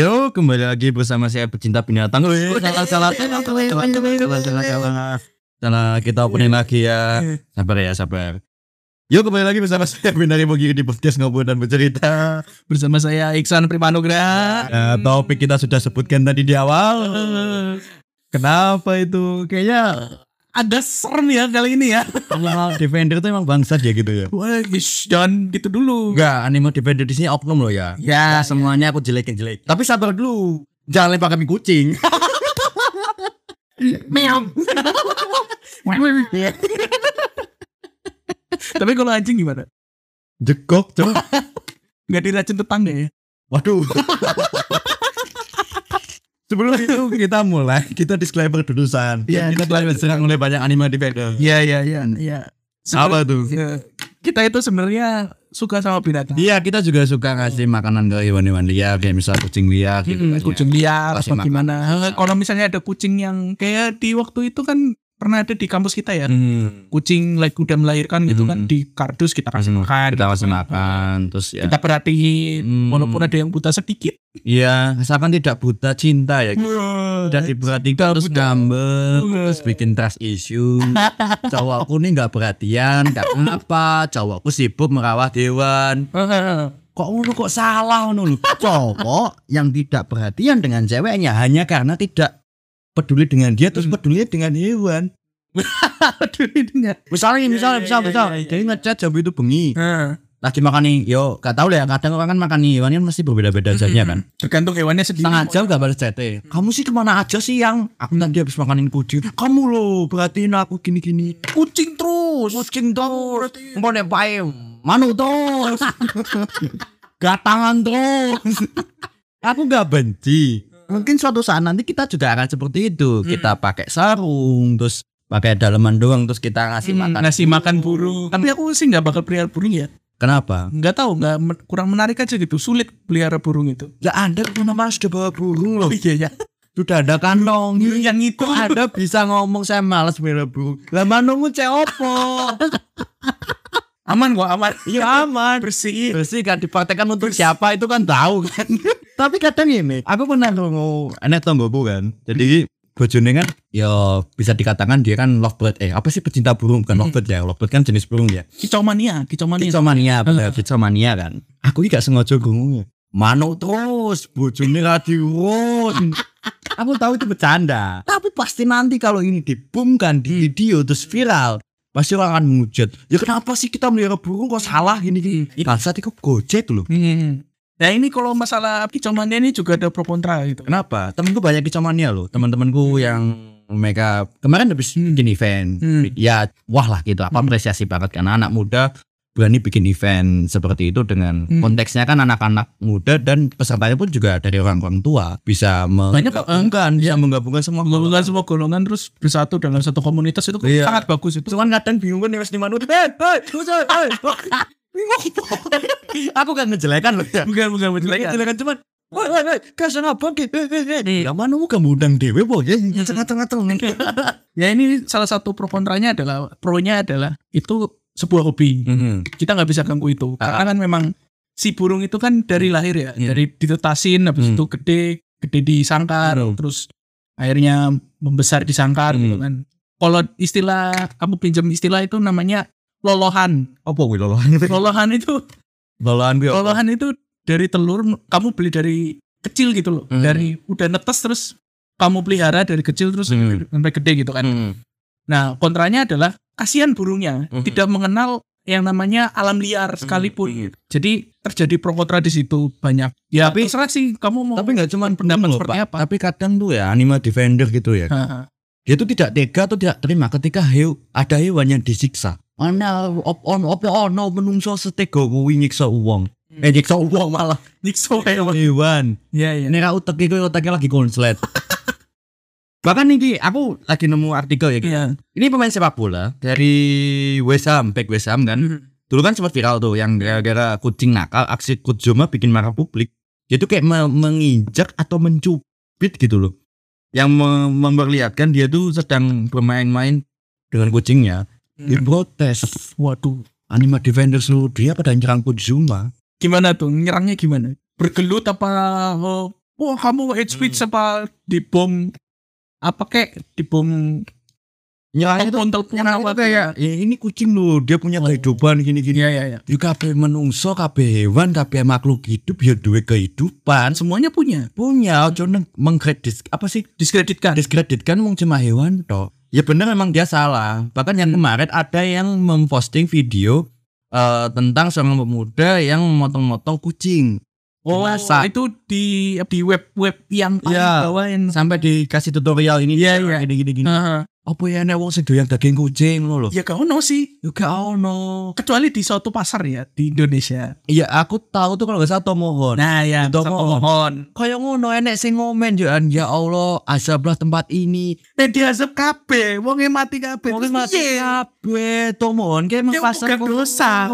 Yo, kembali lagi bersama saya pecinta binatang. Wih, salah salah salah salah salah salah kita opening lagi ya. Sabar ya, sabar. Yo, kembali lagi bersama saya Binari Mogi di podcast ngobrol dan bercerita. bersama saya Iksan Primanugra. Nah, topik kita sudah sebutkan tadi di awal. Kenapa itu? Kayaknya ada serem ya kali ini ya. Animal Defender itu emang bangsat ya gitu ya. Wah, ish, jangan gitu dulu. Enggak, Animal Defender di sini oknum loh ya. Ya, Nah, semuanya aku jelekin jelek. Tapi sabar dulu. Jangan lempar kami kucing. meow. Tapi kalau anjing gimana? Jekok, cok. Gak diracun tetangga ya? Waduh. Sebelum itu kita mulai, kita disclaimer dulu san. Iya, kita telah diserang oleh banyak anime defender. Iya, iya, iya. Iya. Apa tuh? Ya, Kita itu sebenarnya suka sama binatang. Iya, kita juga suka ngasih makanan ke hewan-hewan liar, kayak misal kucing liar gitu Hmm, ya. kucing liar apa gimana? Kalau misalnya ada kucing yang kayak di waktu itu kan pernah ada di kampus kita ya. Hmm. Kucing like udah melahirkan gitu kan Hmm. di kardus kita kasih makan. Kita kasih makan, terus ya. Kita perhatiin Hmm. walaupun ada yang buta sedikit. Iya, asalkan tidak buta cinta ya. Udah diperhatikan terus ngambek, terus bikin trust issue. Cowokku nih nggak perhatian, nggak kenapa. Cowokku sibuk merawat hewan. Kok ngono kok salah ngono lho. Cowok yang tidak perhatian dengan ceweknya hanya karena tidak peduli dengan dia terus Hmm. peduli dengan hewan. Peduli dengan. Misalnya, misalnya, iya, misal, iya, misal, iya, iya. jadi ngechat jam itu bengi, lagi makan nih, yo, gak tau lah ya, kadang orang kan makan nih, hewan kan mesti berbeda-beda aja kan. tergantung hewannya sendiri. setengah jam gak balas chat kamu sih ke mana aja sih yang aku tadi habis makanin kucing kamu loh perhatiin aku gini-gini Kucing terus. kucing terus mau nepain manu terus gatangan terus aku gak benci mungkin suatu saat nanti kita juga akan seperti itu kita pakai sarung terus pakai daleman doang terus kita ngasih Hmm, makan ngasih makan burung. Tapi aku sih nggak bakal pelihara burung ya. kenapa Nggak tahu, nggak men- kurang menarik aja gitu. Sulit pelihara burung itu. ya anda mana mas sudah bawa burung loh iya ya. sudah ada kantong Yang itu ada bisa ngomong saya males bela bu lah manungmu opo aman kok aman. iya aman. Bersih. bersih kan dipraktekkan untuk siapa itu kan tahu kan. Tapi kadang ini aku pernah ngomong enek tonggoku kan. Jadi bojone kan ya bisa dikatakan dia kan lovebird eh apa sih pecinta burung? Bukan lovebird ya lovebird kan jenis burung ya. Kicau mania, kicau mania. kicomania bener kicomania kan. Aku ini gak sengaja ya Mano terus bojone ra diurut. Aku tahu itu bercanda. Tapi pasti nanti kalau ini dibumkan di video terus viral pasti orang akan menghujat. Ya kenapa sih kita melihara burung kok salah? Gini gini kan saat itu gojek loh. Hmm. Nah ini kalau masalah kicau mania ini juga ada pro kontra gitu. kenapa? Temenku banyak kicomania loh. Teman-temanku yang mereka kemarin habis bikin event. Hmm. ya wah lah gitu. Apa apresiasi banget karena anak muda berani bikin event seperti itu dengan Hmm. konteksnya kan anak-anak muda dan pesertanya pun juga dari orang-orang tua bisa eh. menggabungkan bisa menggabungkan semua Menggabungkan semua golongan terus bersatu dalam satu komunitas itu Iya. sangat bagus itu. Cuman kadang bingung kan wes di mana udah eh eh aku kan ngejelekan loh ya Bukan bukan bukan. ngejelekan cuman Woi, woi, woi, kasih apa. Yang mana mau kamu undang dewe, boy? Ya, tengah-tengah Ya ini salah satu pro kontranya adalah pro-nya adalah itu sebuah hobi. Kita nggak bisa ganggu itu Ah. karena kan memang si burung itu kan dari lahir ya, Iya. dari ditetasin habis Hmm. itu gede, gede di sangkar, Hmm. terus akhirnya membesar di sangkar Hmm. gitu kan. Kalau istilah kamu pinjam istilah itu namanya lolohan. Apa gue lolohan itu? Lolohan itu Lolohan gue. lolohan itu dari telur kamu beli dari kecil gitu loh. Hmm. Dari udah netes terus kamu pelihara dari kecil terus Hmm. sampai gede gitu kan. Nah, kontranya adalah kasihan burungnya Mhm. tidak mengenal yang namanya alam liar sekalipun. Jadi terjadi pro kontra di situ banyak. Ya, Tapi- terserah sih kamu mau Tapi nggak cuma pendapat loh, seperti Pak. apa. Tapi kadang tuh ya anima defender gitu ya. Dia tuh tidak tega atau tidak terima ketika heu, ada hewan yang disiksa. Mana op on op ono menungso setega kuwi nyiksa uang. Hmm. Eh nyiksa uang malah Nikso hewan. hewan. Ya, ya. Ini ra utek iku uteknya lagi konslet. Bahkan nih aku lagi nemu artikel ya. Iya. Ini pemain sepak bola dari West Ham, back West Ham kan. Mhm. Dulu kan sempat viral tuh yang gara-gara kucing nakal aksi Kudzoma bikin marah publik. Dia tuh kayak me- menginjak atau mencubit gitu loh. Yang me- memperlihatkan dia tuh sedang bermain-main dengan kucingnya. Dia protes. Waduh. Anima defender seluruh dia pada nyerang Kudzoma. Gimana tuh? Nyerangnya gimana? Bergelut apa oh, wah kamu hate speech apa di bom apa kek di bom Nyerahnya tuh telepon apa kayak ya ini kucing loh dia punya kehidupan gini-gini. Iya iya iya. Ya kabeh menungso, kabeh hewan, kabeh makhluk hidup ya duwe kehidupan. Semuanya punya. Punya ojo neng mengkredit apa sih Diskreditkan. diskreditkan wong cuma hewan toh. Ya bener memang dia salah. Bahkan yang kemarin ada yang memposting video eh, tentang seorang pemuda yang memotong-motong kucing. Oh, Masa? itu di di web web yang paling Iya. bawah yang Sampai dikasih tutorial ini Iya, iya. gini gini gini. Heeh. Apa ya nek wong sing doyan daging kucing lo loh. ya kau no sih. Ya gak ono. Kecuali di suatu pasar ya di Indonesia. Iya aku tahu tuh kalau gak salah Tomohon. Nah ya, Itu satu mohon. pohon. Kayak ngono enek sing ngomen ya ya Allah azablah tempat ini. Nek diazab kabeh, wonge mati kabeh. Terus mati kabeh Tomohon kayak Ya pasar bukan dosa.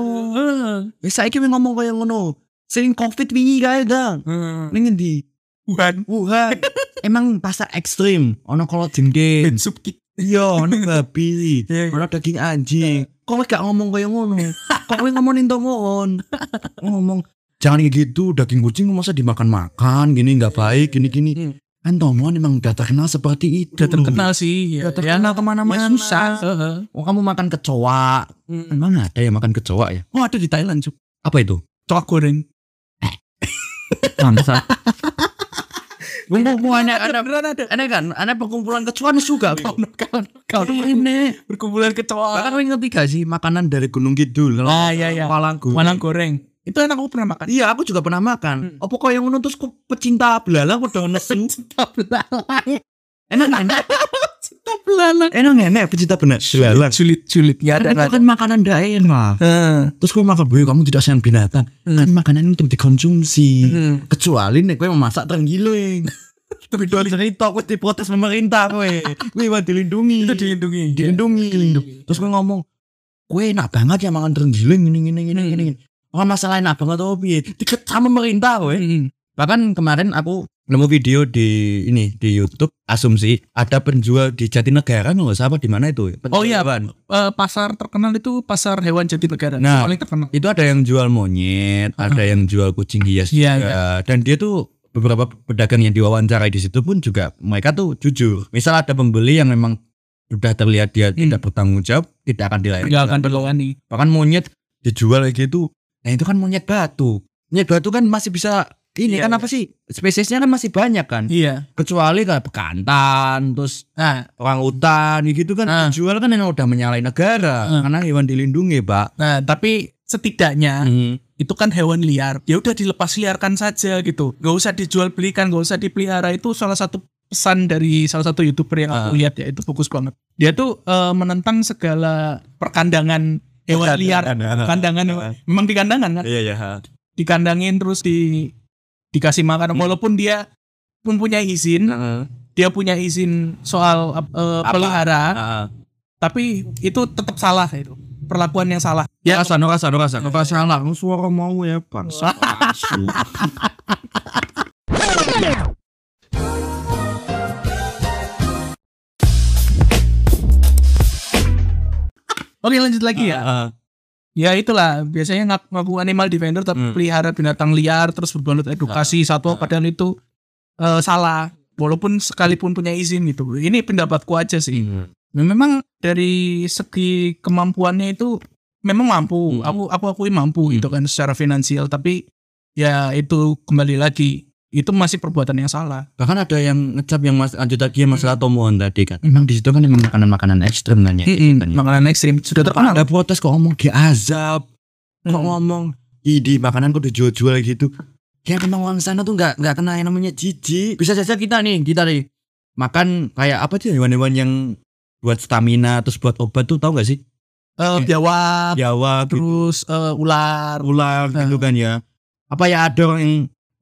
Wis saiki ngomong kayak ngono. Sing Covid wingi kae dang. Heeh. Ning endi? Wuhan. Wuhan. Emang pasar ekstrim. Ono kalau jengke. Ben sup Iya, ono babi. Iya, iya. Ono daging anjing. Kok wis gak ngomong kayak ngono? Kok wis ngomongin Tomohon? Ngomong jangan kayak gitu daging kucing masa dimakan-makan gini nggak baik gini gini Hmm. Tomohon emang udah terkenal seperti itu Udah terkenal sih. Ya, udah terkenal ya, ke mana-mana ya susah. Heeh. oh kamu makan kecoa Hmm. emang ada yang makan kecoa ya Oh ada di Thailand cuk. apa itu Cok goreng. Bangsa Kumpulan Ada ada beneran ada. aneh kan aneh perkumpulan kecoa juga Kau kau kau ini berkumpulan kecoa. bahkan kau ngerti gak sih makanan dari Gunung Kidul Ah iya iya. Palang Gunung. Walang goreng. Itu enak aku pernah makan. iya aku juga pernah makan Hmm. apa kau yang kok pecinta belalang udah nesen enak kan Cinta belalang. enak enak pecinta benar belalang. Sulit sulit. Ya ada itu kan makanan daerah. Heeh. terus kau makan boy kamu tidak sayang binatang. Kan makanan itu dikonsumsi. Hmm. kecuali nih kau memasak terenggiling. Tapi dua cerita kau diprotes pemerintah kowe. Kowe mau dilindungi. Itu dilindungi. dilindungi. Terus kau ngomong kue enak banget ya makan terenggiling ini ini ini ini Orang masalah enak banget oh piye diket sama pemerintah kowe. Hmm. bahkan kemarin aku nemu video di ini di YouTube asumsi ada penjual di Jatinegara nggak usah apa di mana itu Oh iya. Penjualan. Eh, pasar terkenal itu pasar hewan Jatinegara. Nah. paling terkenal. itu ada yang jual monyet, ada yang jual kucing hias Iya, juga. Dan dia tuh beberapa pedagang yang diwawancarai di situ pun juga mereka tuh jujur. Misal ada pembeli yang memang sudah terlihat dia Hmm. tidak bertanggung jawab, tidak akan dilayani. Enggak akan berlawani. Bahkan monyet dijual kayak gitu. Nah itu kan monyet batu. Monyet batu kan masih bisa ini Iya, kan iya. apa sih? Spesiesnya kan masih banyak kan. Iya. Kecuali kayak bekantan, terus Nah, orang hutan gitu kan Ah. dijual kan yang udah menyalahi negara Ah. karena hewan dilindungi, Pak. nah tapi setidaknya Hmm. itu kan hewan liar. Ya udah dilepas liarkan saja gitu. Gak usah dijual belikan, gak usah dipelihara. Itu salah satu pesan dari salah satu youtuber yang aku Ah. lihat ya itu fokus banget. Dia tuh eh, menentang segala perkandangan hewan liar. Kandangan memang di kandangan kan. Iya ya. Dikandangin terus di dikasih makan walaupun dia mempunyai izin, dia punya izin soal eh, Apa? pelihara, Heeh. tapi itu tetap salah itu. Perlakuan yang salah. Ya rasa, no rasa, no rasa. Kau salah, Kau suara mau ya bangsa. Oke lanjut lagi ya. Heeh. Ya itulah biasanya ngaku, ngaku animal defender tapi Hmm. pelihara binatang liar terus berbuat edukasi satwa Ah. padahal itu eh, salah walaupun sekalipun punya izin gitu. Ini pendapatku aja sih. Hmm. Memang dari segi kemampuannya itu memang mampu. Hmm. Aku aku akui mampu Hmm. gitu kan secara finansial tapi ya itu kembali lagi itu masih perbuatan yang salah. Bahkan ada yang ngecap yang mas lanjut lagi yang masalah tomohon tadi kan. Hmm. Emang di situ kan emang makanan-makanan ekstrem kan ya. kan ya. Makanan ekstrim sudah terkenal. Ada protes kok ngomong di azab, kok Hmm. ngomong "Ih, di makanan kok dijual-jual gitu. Yang emang orang sana tuh nggak nggak kena yang namanya jijik. Bisa saja kita nih, kita nih makan kayak apa sih hewan-hewan yang buat stamina terus buat obat tuh tahu gak sih? Eh, biawak, Jawa, terus eh, ular. ular gitu kan ya. Apa ya ada orang yang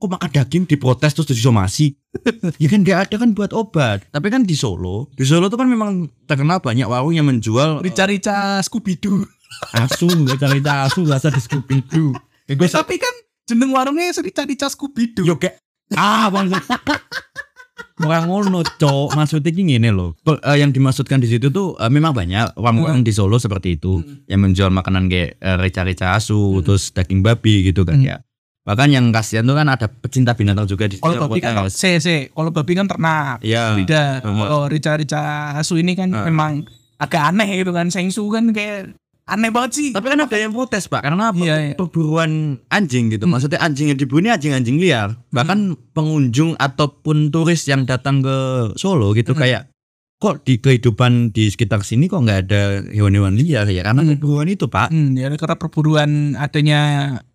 kok makan daging diprotes terus disomasi? ya kan gak ada kan buat obat. Tapi kan di Solo, di Solo tuh kan memang terkenal banyak warung yang menjual Rica-rica Scooby Doo. asu, cari asu, gak ada Scooby Doo. Ya, gue Tapi kan jeneng warungnya rica-rica Scooby Doo. yo kayak ah bang Orang ngono cok maksudnya gini loh eh, yang dimaksudkan di situ tuh eh, memang banyak warung-warung di Solo seperti itu Hmm. yang menjual makanan kayak eh, rica-rica asu terus daging babi gitu kan Hmm. ya Bahkan yang kasihan tuh kan ada pecinta binatang juga di Kalau babi kan, se, se. Kalau babi kan ternak. Iya. Beda. Heeh. Kalau rica-rica asu ini kan Heeh. memang agak aneh gitu kan. Sengsu kan kayak aneh banget sih. Tapi kan ada yang protes pak karena apa? Iya, iya. perburuan anjing gitu. Hmm. Maksudnya anjing yang diburu ini anjing-anjing liar. Bahkan pengunjung ataupun turis yang datang ke Solo gitu Hmm. kayak kok di kehidupan di sekitar sini kok nggak ada hewan-hewan liar ya karena Hmm. perburuan itu pak Hmm, ya karena perburuan adanya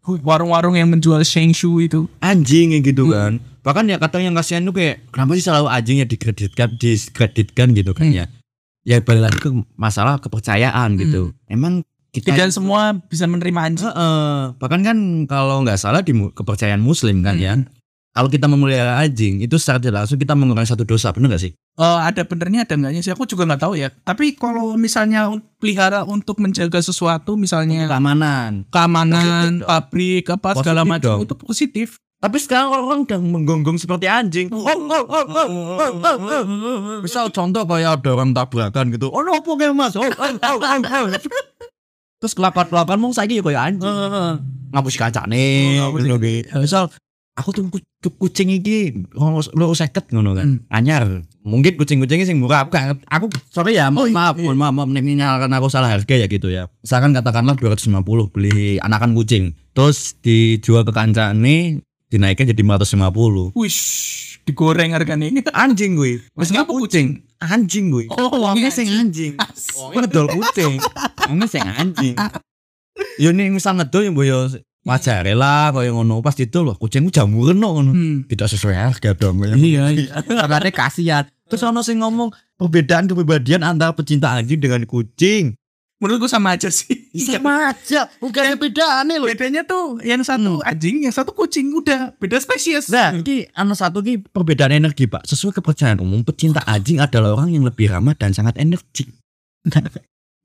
warung-warung yang menjual Shengshu itu. anjing ya gitu Hmm. kan. Bahkan ya kadang yang kasihan tuh kayak kenapa sih selalu anjingnya dikreditkan diskreditkan gitu kan Hmm. ya. Ya balik lagi ke masalah kepercayaan gitu. Emang kita Tidak semua bisa menerima anjing. Heeh. bahkan kan kalau nggak salah di kepercayaan muslim kan ya Hmm. Kalau kita memelihara anjing itu secara tidak langsung kita mengurangi satu dosa benar gak sih Eh, ada benernya ada enggaknya sih aku juga nggak tahu ya. Tapi kalau misalnya pelihara untuk menjaga sesuatu misalnya keamanan keamanan, Positif dong. pabrik apa segala Positif macam dong. itu positif. tapi sekarang orang udah menggonggong seperti anjing Oh, oh, oh, oh, oh, oh, oh, oh. misal contoh kayak ada orang tabrakan gitu oh no apa kayak mas oh, oh, oh, oh, oh. terus kelakuan kelakuan mau saya kayak anjing ngapus kaca nih gitu, gitu. misal aku tuh ku- ku- kucing iki lo seket ngono kan. Hmm. anyar. Mungkin kucing-kucingnya sing murah aku gak- aku sorry ya Oh, maaf iya. maaf maaf. Ini nyalakan aku salah harga ya gitu ya. Misalkan katakanlah 250 beli anakan kucing. Terus dijual ke kancane dinaikkan jadi 550 Wish, digoreng harganya ini. anjing gue Maksudnya apa kucing? anjing gue Oh, Wongnya sing anjing. ngedol kucing. Wongnya sing anjing. Yo nih misal ngedol yang wajar lah kaya ngono pas itu loh kucing ku jamuran no ngono Hmm. tidak sesuai harga dong ya. Iya, iya. Karena kasihan. Terus ono sing ngomong perbedaan kepribadian antara pecinta anjing dengan kucing. Menurutku sama aja sih. Sama aja, bukan bedaan loh. Bedanya tuh yang satu anjing, yang satu kucing udah beda spesies. Nah, ini anu satu ki perbedaan energi, Pak. Sesuai kepercayaan umum, pecinta anjing adalah orang yang lebih ramah dan sangat energik.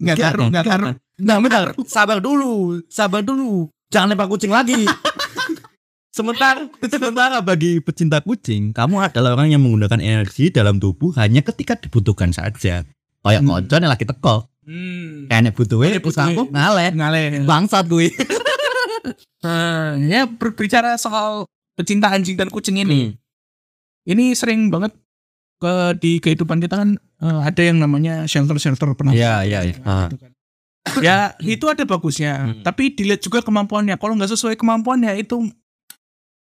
nggak ngaruh, nggak ngaruh. Nah, bentar. Sabar dulu, sabar dulu. Jangan lempar kucing lagi. Sementara, sementara bagi pecinta kucing, kamu adalah orang yang menggunakan energi dalam tubuh hanya ketika dibutuhkan saja. Kayak Hmm. ngocon yang lagi teko. Hmm. Kayaknya butuhnya, ngaleh. Ngaleh. Bangsat gue. Nah, ya berbicara soal pecinta anjing dan kucing ini. Ini sering banget ke di kehidupan kita kan eh, ada yang namanya shelter-shelter pernah. Iya, iya, iya. Ya, itu ada bagusnya, Hmm. tapi dilihat juga kemampuannya. Kalau nggak sesuai kemampuannya itu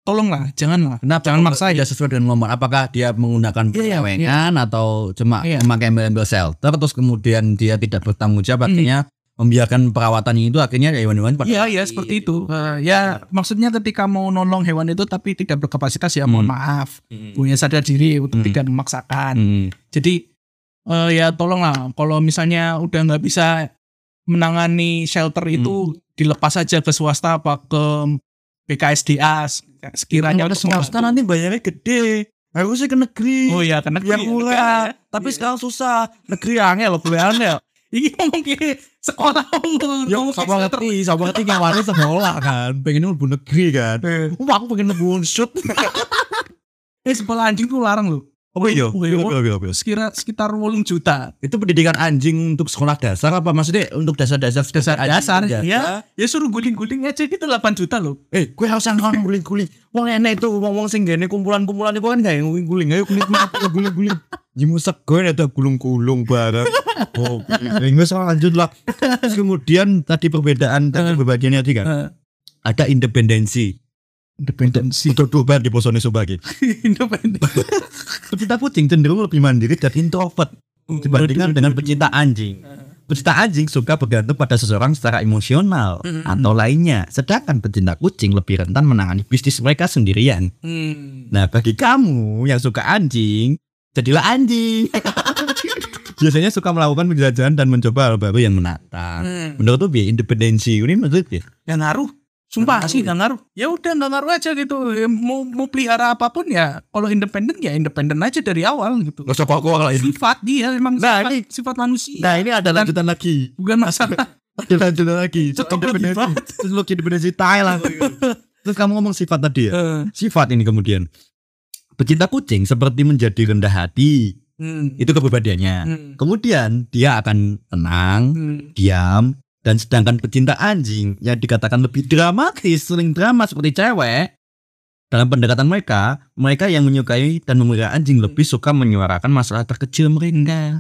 tolonglah, janganlah. Kenapa? Jangan maksa ya. Tidak sesuai dengan nomor. Apakah dia menggunakan Iya, iya, penyewengan atau cuma Iya. memakai embel-embel shelter terus kemudian dia tidak bertanggung jawab Hmm. akhirnya membiarkan perawatan itu akhirnya hewan-hewan pada Iya, iya mati. seperti itu. Eh, ya, maksudnya ketika mau nolong hewan itu tapi tidak berkapasitas ya mohon Hmm. maaf. Hmm. Punya sadar diri untuk Hmm. tidak memaksakan. Hmm. Jadi eh, ya tolonglah kalau misalnya udah nggak bisa menangani shelter itu dilepas aja ke swasta apa ke BKSDA sekiranya untuk swasta membantu. nanti bayarnya gede. Harusnya ke negeri. Oh ya karena yang murah. Tapi sekarang susah. Negeri angel, gue angel. ini ngomong ke sekolah umur. Ya, ke sama ngerti, sama ngerti ngawarin sekolah kan. Pengen lebu negeri kan. Oh, aku pengen lebu unsut. Eh sekolah anjing tuh larang loh. Oh iya, Oh, iya. iya, iya, iya. Sekira sekitar 8 juta. Itu pendidikan anjing untuk sekolah dasar apa maksudnya untuk dasar-dasar Dasar anjing dasar aja? ya. Ya suruh guling-guling aja gitu 8 juta loh. Eh, gue harus orang guling-guling. Wong enek itu wong-wong sing gene kumpulan-kumpulan itu kan gak yang guling-guling. Ayo guling-guling guling-guling. Jimu sego ada gulung-gulung bareng. Oh, ini soal lanjut lah. Terus kemudian tadi perbedaan tadi pembagiannya tadi kan. Ada independensi. Independensi. Untuk dua di posone sebagai. Independensi. Pecinta kucing cenderung lebih mandiri dan introvert dibandingkan dengan pecinta anjing. Pecinta anjing suka bergantung pada seseorang secara emosional Mm-mm. atau lainnya, sedangkan pecinta kucing lebih rentan menangani bisnis mereka sendirian. Hmm. Nah, bagi kamu yang suka anjing, jadilah anjing. Biasanya suka melakukan penjelajahan dan mencoba hal baru yang menantang. Hmm. Menurut tuh bi independensi ini maksudnya Yang ngaruh. Sumpah Nggak sih ngaruh. gak ngaruh. Ya udah gak ngaruh aja gitu. Ya, mau mau pelihara apa pun ya. Kalau independen ya independen aja dari awal gitu. Gak usah kok lah ini. Sifat dia memang Nah, sifat, ini- sifat manusia. Nah ini ada lanjutan lagi. Bukan masalah. Ada lanjutan lagi. Cukup lebih Terus lu independensi Thailand. Terus kamu ngomong sifat tadi ya. Eh, Sifat ini kemudian. Pecinta kucing seperti menjadi rendah hati. hmm. Itu kepribadiannya. Hmm. Kemudian dia akan tenang, Hmm. diam, Dan sedangkan pecinta anjing yang dikatakan lebih dramatis, sering drama seperti cewek, dalam pendekatan mereka, mereka yang menyukai dan memelihara anjing lebih suka menyuarakan masalah terkecil mereka.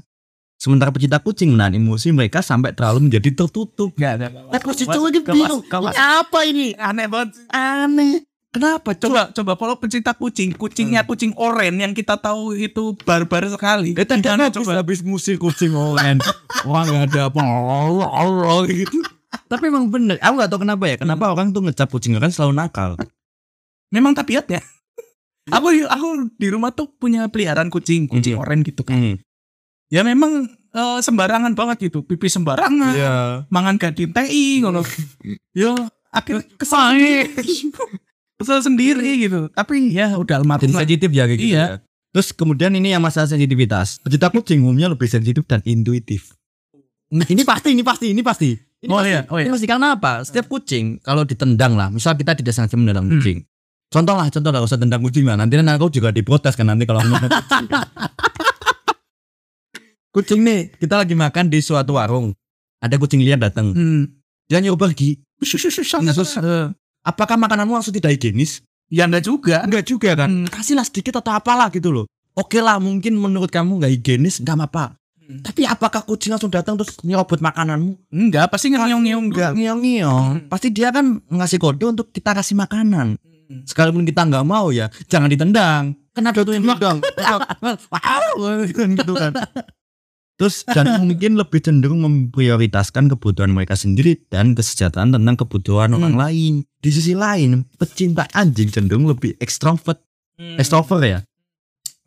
Sementara pecinta kucing menahan emosi mereka sampai terlalu menjadi tertutup. Enggak ada. Aku situ lagi bingung. Ini apa ini? Aneh banget. Aneh. Kenapa? Coba coba kalau pecinta kucing, kucingnya kucing oren yang kita tahu itu barbar sekali. Eh, tadi habis, coba? habis musik kucing olen. Wah nggak ada apa Allah gitu. Tapi emang bener, aku nggak tahu kenapa ya. Kenapa orang tuh ngecap kucing kan selalu nakal. Memang tabiatnya. aku aku di rumah tuh punya peliharaan kucing, kucing Hmm. oren gitu kan. Ya memang eh, sembarangan banget gitu, pipi sembarangan, Iya. mangan gadin TI ngono. ya akhirnya kesal kesel sendiri gitu. Tapi ya udah almarhum Jadi sensitif ya kayak gitu. Iya. ya. Terus kemudian ini yang masalah sensitivitas. Pecinta kucing umumnya lebih sensitif dan intuitif. Ini pasti, ini pasti, ini pasti. Ini Oh pasti. iya, oh iya. Ini pasti karena apa? Setiap kucing kalau ditendang lah, misal kita tidak sengaja menendang Hmm. kucing. Contoh lah, contoh lah, usah tendang kucing lah. Nanti aku juga diprotes kan nanti kalau ngomong kucing. kucing nih, kita lagi makan di suatu warung. Ada kucing liar datang. Hmm. Dia nyuruh pergi. Nah, terus, eh, Apakah makananmu langsung tidak higienis? ya enggak juga. Enggak juga kan. Hmm. Kasihlah sedikit atau apalah gitu loh. Oke lah, mungkin menurut kamu nggak higienis, nggak apa-apa. Hmm. Tapi apakah kucing langsung datang terus nyerobot makananmu? Enggak, pasti ngeong-ngeong Enggak, ngiong-ngiong. Hmm. Pasti dia kan ngasih kode untuk kita kasih makanan. Hmm. Sekalipun kita nggak mau ya, jangan ditendang. Ada tuh yang tendang. Wow, gitu kan. Terus dan mungkin lebih cenderung memprioritaskan kebutuhan mereka sendiri dan kesejahteraan tentang kebutuhan orang Hmm. lain. Di sisi lain, pecinta anjing cenderung lebih ekstrovert. Hmm. Extrovert ya?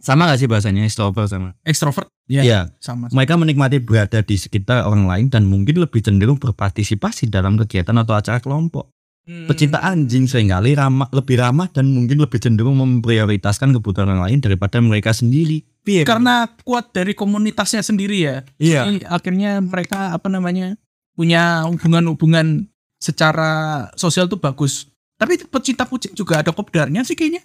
Sama gak sih bahasanya extrovert sama? Extrovert. Ya, Iya. sama. Mereka menikmati berada di sekitar orang lain dan mungkin lebih cenderung berpartisipasi dalam kegiatan atau acara kelompok. Hmm. Pecinta anjing sering kali ramah, lebih ramah dan mungkin lebih cenderung memprioritaskan kebutuhan orang lain daripada mereka sendiri. Piye? karena kuat dari komunitasnya sendiri ya. iya. Jadi akhirnya mereka apa namanya punya hubungan-hubungan secara sosial tuh bagus. Tapi pecinta kucing juga ada kopdarnya sih kayaknya.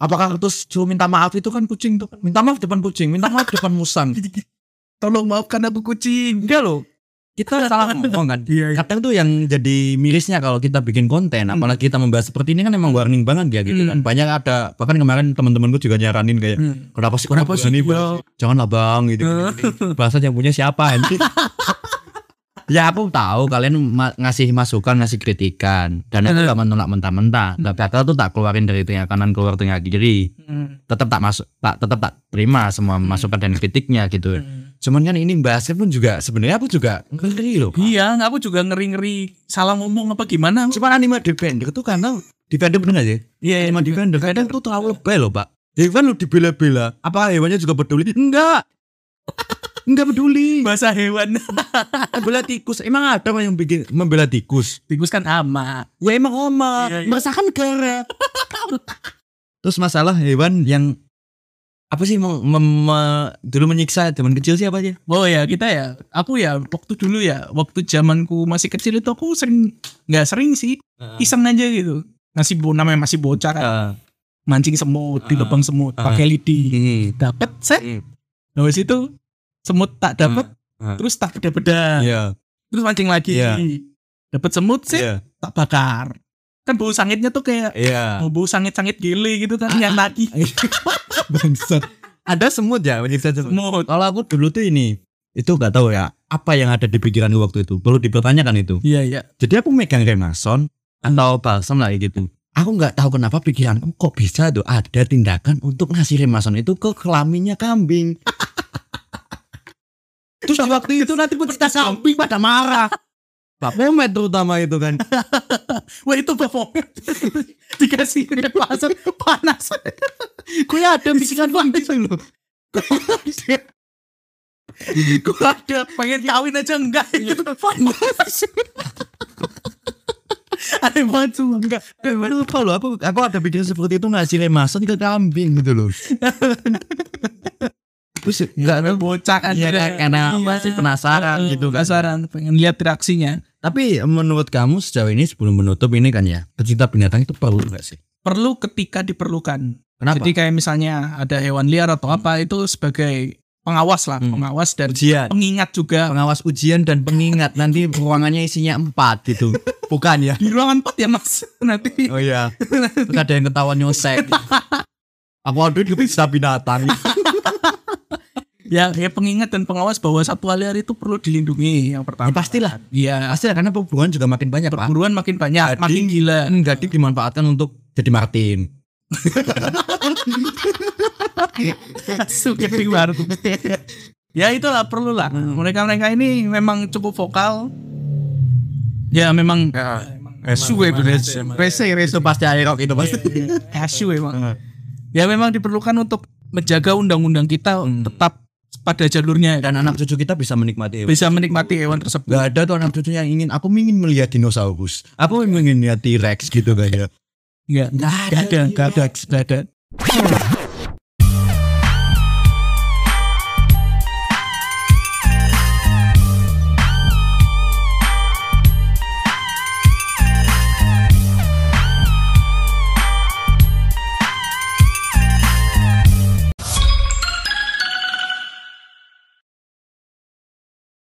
Apakah terus suruh minta maaf itu kan kucing tuh? Minta maaf depan kucing, minta maaf depan musang. Tolong maafkan aku kucing. Enggak loh. Kita salah ngomong kan. Iya. Kadang tuh yang jadi mirisnya kalau kita bikin konten, Hmm. apalagi kita membahas seperti ini kan emang warning banget ya gitu kan. Hmm. Banyak ada bahkan kemarin teman-temanku juga nyaranin kayak Hmm. kenapa sih Kenapa sih? nih Ya. janganlah bang gitu, gitu. bahasa yang punya siapa anjing ya aku tahu kalian ma- ngasih masukan ngasih kritikan dan aku Hmm. gak menolak mentah-mentah tapi aku tuh tak keluarin dari tengah kanan keluar tengah kiri Hmm. tetap tak masuk tak tetap tak terima semua masukan dan kritiknya gitu Hmm. cuman kan ini bahasnya pun juga sebenarnya aku juga ngeri loh Pak. Iya, aku juga ngeri-ngeri salah ngomong apa gimana. cuman anime defender itu karena defender bener gak sih Iya, iya. anime defender kadang tuh terlalu lebay loh pak hewan lo dibela-bela apa hewannya juga peduli enggak enggak peduli Bahasa hewan. bela tikus emang ada yang bikin membela tikus Tikus kan ama. ya emang oma Iya, iya. meresahkan negara terus masalah hewan yang apa sih mem- mem- me- dulu menyiksa zaman kecil siapa aja Oh ya kita ya, aku ya waktu dulu ya, waktu zamanku masih kecil itu aku sering nggak sering sih, iseng aja gitu. Ngasih bo namanya masih bocah kan, Ah. mancing semut di Ah. lubang semut, Ah. pakai lidi, Hmm. dapat set. Hmm. Nah itu semut tak dapat, Ah. terus tak beda-beda, Iya. terus mancing lagi, Iya. dapat semut set, Iya. tak bakar. Kan bau sangitnya tuh kayak Iya. oh, bau sangit-sangit gile gitu kan, yang tadi Bangsat. Ada semut ya menyiksa semut. semut. Kalau aku dulu tuh ini itu nggak tahu ya apa yang ada di pikiranku waktu itu. Perlu dipertanyakan itu. Iya iya. Jadi aku megang remason atau balsam lah gitu. Aku nggak tahu kenapa pikiranku kok bisa tuh ada tindakan untuk ngasih remason itu ke kelaminnya kambing. Terus waktu itu nanti pecinta kambing pada marah. Pak Pomet terutama itu kan. Wah itu Baphomet dikasih pasar panas. Gue ada pikiran kambing loh. Gue ada pengen kawin aja enggak gitu. Panas. Aneh banget semua enggak. Gue lupa loh, aku, aku ada pikiran seperti itu ngasih remason ke kambing gitu loh. Terus nggak ada bocah kan. ya karena apa sih penasaran gitu kan. Penasaran pengen lihat reaksinya. Tapi menurut kamu sejauh ini sebelum menutup ini kan ya, pecinta binatang itu perlu nggak sih? Perlu ketika diperlukan. Kenapa? Jadi kayak misalnya ada hewan liar atau apa itu sebagai pengawas lah, Hmm. pengawas dan ujian pengingat juga. pengawas ujian dan pengingat nanti ruangannya isinya empat gitu bukan ya Di ruangan 4 ya Mas. Nanti oh iya terus ada yang ketahuan nyosek aku aduh itu bisa binatang ya, ya pengingat dan pengawas bahwa satwa liar itu perlu dilindungi yang pertama. Ya, pastilah. Iya, pasti karena perburuan juga makin banyak perburuan makin banyak, Jadi- makin gila. jadi dimanfaatkan untuk jadi Martin baru. ya itulah perlu lah. Mereka-mereka ini memang cukup vokal. Ya memang Esu itu Rese Rese pasti air rock itu pasti asu emang. Ya memang diperlukan untuk menjaga undang-undang kita tetap pada jalurnya. Dan anak cucu kita bisa menikmati bisa menikmati hewan tersebut. Gak ada tuh anak cucu yang ingin aku ingin melihat dinosaurus. Aku ingin melihat T-Rex gitu kayak Enggak, enggak ada, enggak ada, enggak ada.